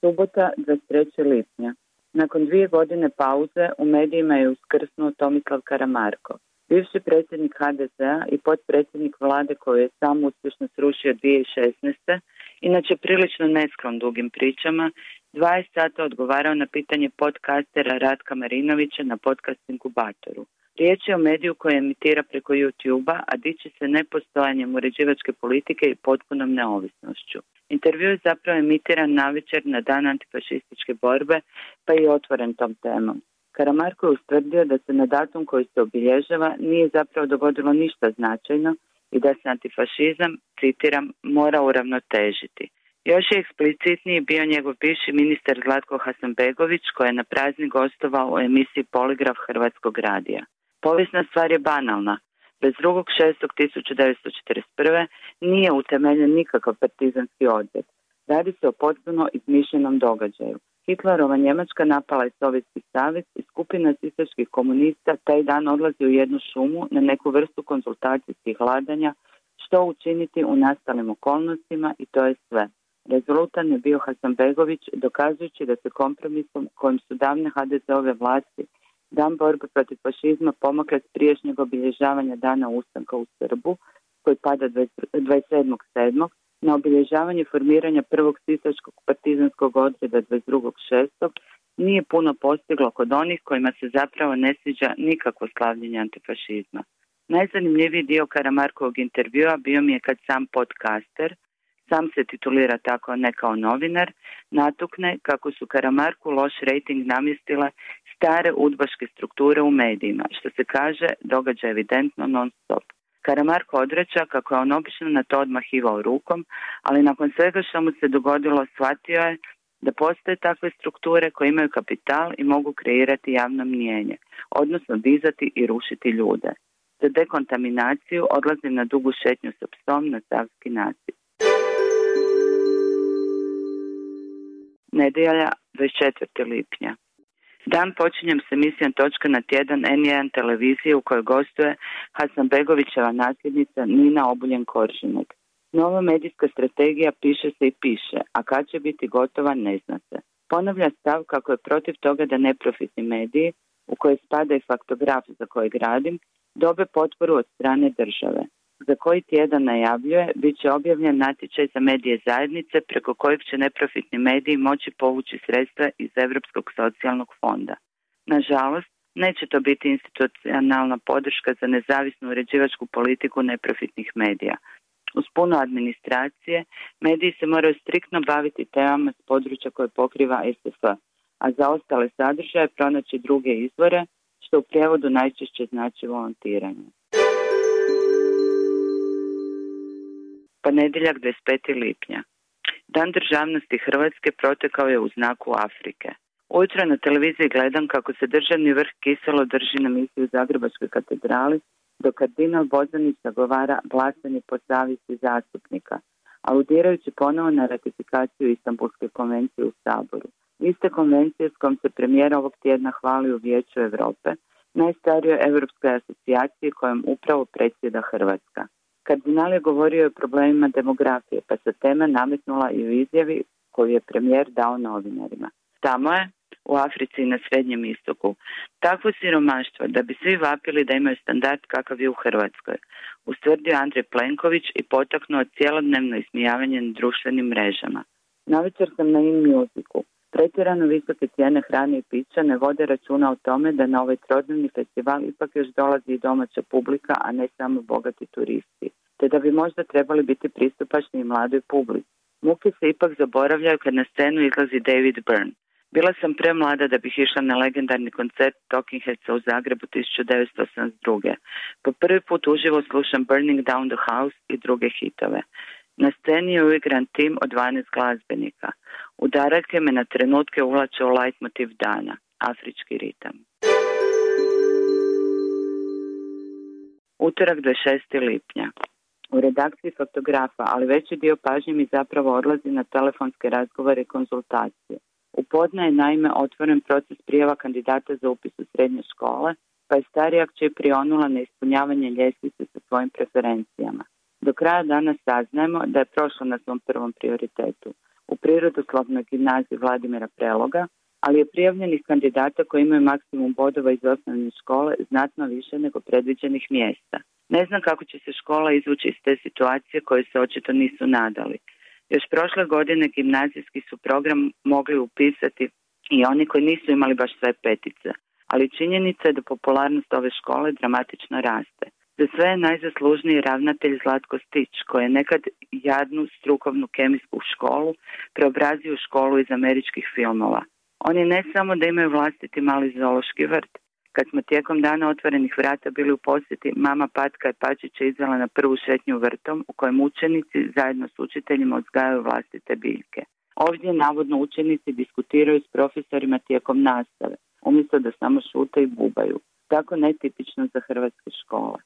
Subota 23. lipnja. Nakon dvije godine pauze u medijima je uskrsnuo Tomislav Karamarko. Bivši predsjednik HDZ-a i potpredsjednik vlade koju je sam uspješno srušio 2016. inače prilično nesklon dugim pričama, 20 sata odgovarao na pitanje podcastera Ratka Marinovića na podcast inkubatoru. Riječ je o mediju koji emitira preko YouTube-a, a diči se nepostojanjem uređivačke politike i potpunom neovisnošću. Intervju je zapravo emitiran na večer na dan antifašističke borbe, pa i otvoren tom temom. Karamarko je ustvrdio da se na datum koji se obilježava nije zapravo dogodilo ništa značajno i da se antifašizam, citiram, mora uravnotežiti. Još je eksplicitniji bio njegov bivši ministar Zlatko Hasanbegović koji je na prazni gostovao u emisiji Poligraf Hrvatskog radija. Povijesna stvar je banalna. Bez 2.6.1941. nije utemeljen nikakav partizanski odjek. Radi se o potpuno izmišljenom događaju. Hitlerova Njemačka napala je Sovjetski savez i skupina sisačkih komunista taj dan odlazi u jednu šumu na neku vrstu konsultacijskih vladanja što učiniti u nastalim okolnostima i to je sve. Rezultan je bio Hasanbegović dokazujući da se kompromisom kojim su davne HDZ-ove vlasti Dan borbe protiv fašizma pomakle s priješnjeg obilježavanja dana ustanka u Srbu, koji pada 27.7. na obilježavanje formiranja prvog sisačkog partizanskog odreda 22.6. nije puno postiglo kod onih kojima se zapravo ne sviđa nikakvo slavljenje antifašizma. Najzanimljiviji dio Karamarkovog intervjua bio mi je kad sam podcaster, sam se titulira tako ne kao novinar, natukne kako su Karamarku loš rating namjestile stare udbaške strukture u medijima, što se kaže događa evidentno non stop. Karamarko odreća kako je on obično na to odmahivao rukom, ali nakon svega što mu se dogodilo shvatio je da postoje takve strukture koje imaju kapital i mogu kreirati javno mnijenje, odnosno dizati i rušiti ljude. Za dekontaminaciju odlazim na dugu šetnju sa psom na Savski nasip. Nedjelja 24. lipnja. Dan počinjem s emisijom Točka na tjedan N1 televizije u kojoj gostuje Hasan Begovićeva nasljednica Nina Obuljen Koržinek. Nova medijska strategija piše se i piše, a kad će biti gotova ne zna se. Ponavlja stav kako je protiv toga da neprofitni mediji, u koje spada i faktograf za kojeg radim, dobe potporu od strane države za koji tjedan najavljuje bit će objavljen natječaj za medije zajednice preko kojeg će neprofitni mediji moći povući sredstva iz Europskog socijalnog fonda. Nažalost, neće to biti institucionalna podrška za nezavisnu uređivačku politiku neprofitnih medija. Uz puno administracije, mediji se moraju striktno baviti temama s područja koje pokriva SF, a za ostale sadržaje pronaći druge izvore, što u prijevodu najčešće znači volontiranje. Ponedjeljak 25. lipnja. Dan državnosti Hrvatske protekao je u znaku Afrike. Ujutro na televiziji gledam kako se državni vrh kiselo drži na misiji u Zagrebačkoj katedrali, dok kardinal Bozanić zagovara glasanje po savjesti zastupnika, aludirajući ponovo na ratifikaciju Istanbulske konvencije u Saboru. Iste konvencije s kojom se premijera ovog tjedna hvali u Vijeću Europe, najstarijoj europskoj asocijaciji kojom upravo predsjeda Hrvatska. Kardinal je govorio o problemima demografije, pa se tema nametnula i u izjavi koju je premijer dao novinarima. Tamo je, u Africi i na Srednjem istoku, takvo siromaštvo da bi svi vapili da imaju standard kakav je u Hrvatskoj, ustvrdio Andrej Plenković i potaknuo cijelodnevno ismijavanje na društvenim mrežama. Navečer sam na im muziku. Pretjerano visoke cijene hrane i pića ne vode računa o tome da na ovaj trodnevni festival ipak još dolazi i domaća publika, a ne samo bogati turisti, te da bi možda trebali biti pristupačni i mladoj publici. Muke se ipak zaboravljaju kad na scenu izlazi David Byrne. Bila sam premlada da bih išla na legendarni koncert Talking Headsa u Zagrebu 1982. Po prvi put uživo slušam Burning Down the House i druge hitove. Na sceni je uigran tim od 12 glazbenika. Udarake me na trenutke uvlače u leitmotiv dana, afrički ritam. Utorak 26. lipnja. U redakciji fotografa, ali veći dio pažnje mi zapravo odlazi na telefonske razgovore i konzultacije. U podne je naime otvoren proces prijava kandidata za upis u srednje škole, pa je starija kći prionula na ispunjavanje ljestvice sa svojim preferencijama. Do kraja dana saznajemo da je prošlo na svom prvom prioritetu. u prirodoslovnoj gimnaziji Vladimira Preloga, ali je prijavljenih kandidata koji imaju maksimum bodova iz osnovne škole znatno više nego predviđenih mjesta. Ne znam kako će se škola izvući iz te situacije koje se očito nisu nadali. Još prošle godine gimnazijski su program mogli upisati i oni koji nisu imali baš sve petice, ali činjenica je da popularnost ove škole dramatično raste. Za sve je najzaslužniji ravnatelj Zlatko Stić, koji je nekad jadnu strukovnu kemijsku školu preobrazio u školu iz američkih filmova. Oni ne samo da imaju vlastiti mali zoološki vrt, kad smo tijekom dana otvorenih vrata bili u posjeti, mama Patka je Pačića izvela na prvu šetnju vrtom u kojem učenici zajedno s učiteljima uzgajaju vlastite biljke. Ovdje navodno učenici diskutiraju s profesorima tijekom nastave, umjesto da samo šute i bubaju. Tako netipično za hrvatske škole.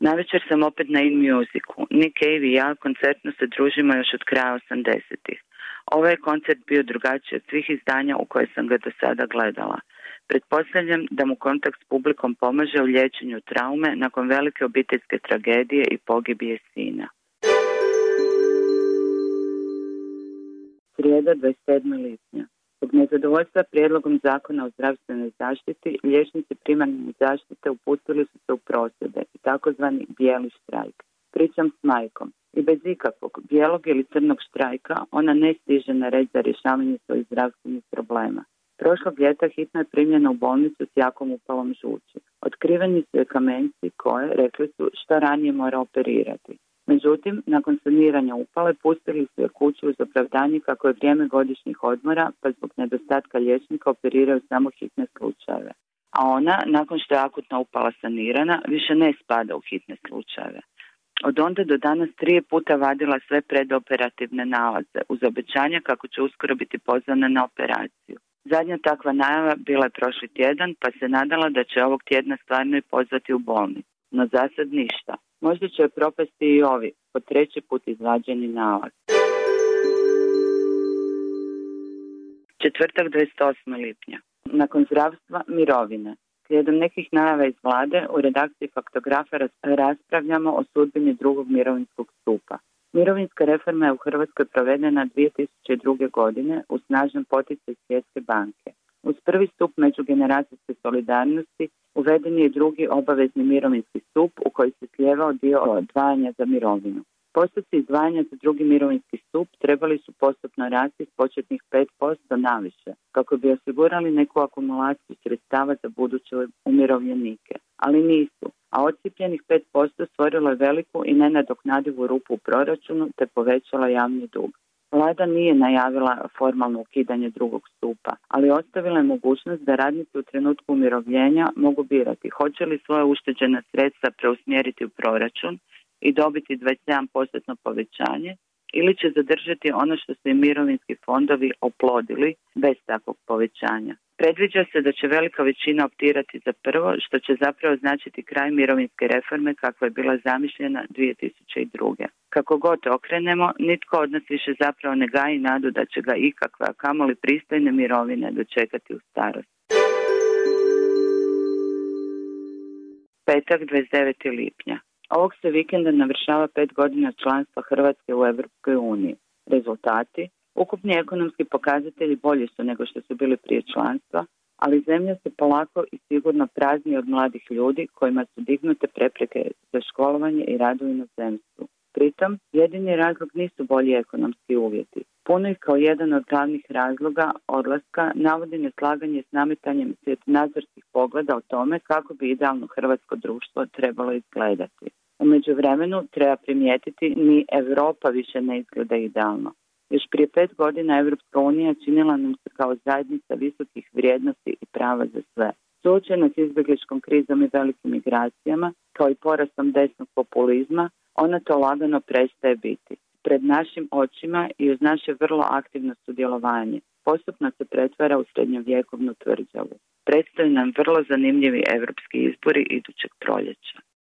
Navečer sam opet na In Musicu. Nick Cave i ja koncertno se družimo još od kraja 80-ih. Ovaj koncert bio drugačiji od svih izdanja u koje sam ga do sada gledala. Pretpostavljam da mu kontakt s publikom pomaže u liječenju traume nakon velike obiteljske tragedije i pogibije sina. Srijeda 27. lipnja. Zbog nezadovoljstva prijedlogom zakona o zdravstvenoj zaštiti, liječnici primarne zaštite upustili su se u prosjede i takozvani bijeli štrajk. Pričam s majkom. I bez ikakvog bijelog ili crnog štrajka ona ne stiže na red za rješavanje svojih zdravstvenih problema. Prošlog ljeta hitno je primljena u bolnicu s jakom upalom žući. Otkriveni su je kamenci koje, rekli su, što ranije mora operirati. Međutim, nakon saniranja upale pustili su je kuću uz opravdanje kako je vrijeme godišnjih odmora, pa zbog nedostatka liječnika operiraju samo hitne slučajeve. A ona, nakon što je akutna upala sanirana, više ne spada u hitne slučajeve. Od onda do danas tri puta vadila sve predoperativne nalaze, uz obećanje kako će uskoro biti pozvana na operaciju. Zadnja takva najava bila je prošli tjedan, pa se nadala da će ovog tjedna stvarno i pozvati u bolnicu. No za sad ništa. Možda će propasti i ovi, po treći put izvađeni nalaz. Četvrtak 28. lipnja. Nakon zdravstva mirovine. Slijedom nekih najava iz vlade u redakciji faktografa raspravljamo o sudbini drugog mirovinskog stupa. Mirovinska reforma je u Hrvatskoj provedena 2002. godine u snažnom poticaju Svjetske banke. Uz prvi stup međugeneracijske solidarnosti uveden je drugi obavezni mirovinski stup u koji se slijevao dio odvajanja za mirovinu. Postupci izdvajanja za drugi mirovinski stup trebali su postupno rasti s početnih 5% naviše, kako bi osigurali neku akumulaciju sredstava za buduće umirovljenike. Ali nisu, a odcipljenih 5% stvorilo je veliku i nenadoknadivu rupu u proračunu te povećala javni dug. Vlada nije najavila formalno ukidanje drugog stupa, ali ostavila je mogućnost da radnici u trenutku umirovljenja mogu birati hoće li svoje ušteđena sredstva preusmjeriti u proračun i dobiti 27% povećanje ili će zadržati ono što su im mirovinski fondovi oplodili bez takvog povećanja. Predviđa se da će velika većina optirati za prvo, što će zapravo značiti kraj mirovinske reforme kakva je bila zamišljena 2002. Kako god okrenemo, nitko od nas više zapravo ne gaji nadu da će ga ikakva, kamoli pristojne mirovine dočekati u starost. Petak 29. lipnja. Ovog se vikenda navršava pet godina članstva Hrvatske u Europskoj uniji. Rezultati? Ukupni ekonomski pokazatelji bolji su nego što su bili prije članstva, ali zemlja se polako i sigurno prazni od mladih ljudi kojima su dignute prepreke za školovanje i rad u inozemstvu. Pritom, jedini razlog nisu bolji ekonomski uvjeti. Puno ih kao jedan od glavnih razloga odlaska navodi neslaganje s nametanjem svjetonazorskih pogleda o tome kako bi idealno hrvatsko društvo trebalo izgledati. U međuvremenu treba primijetiti ni Europa više ne izgleda idealno. Još prije pet godina Evropska unija činila nam se kao zajednica visokih vrijednosti i prava za sve. Suočena s izbjegličkom krizom i velikim migracijama, kao i porastom desnog populizma, ona to lagano prestaje biti. Pred našim očima i uz naše vrlo aktivno sudjelovanje postupno se pretvara u srednjovjekovnu tvrđavu. Predstoji nam vrlo zanimljivi evropski izbori idućeg proljeća.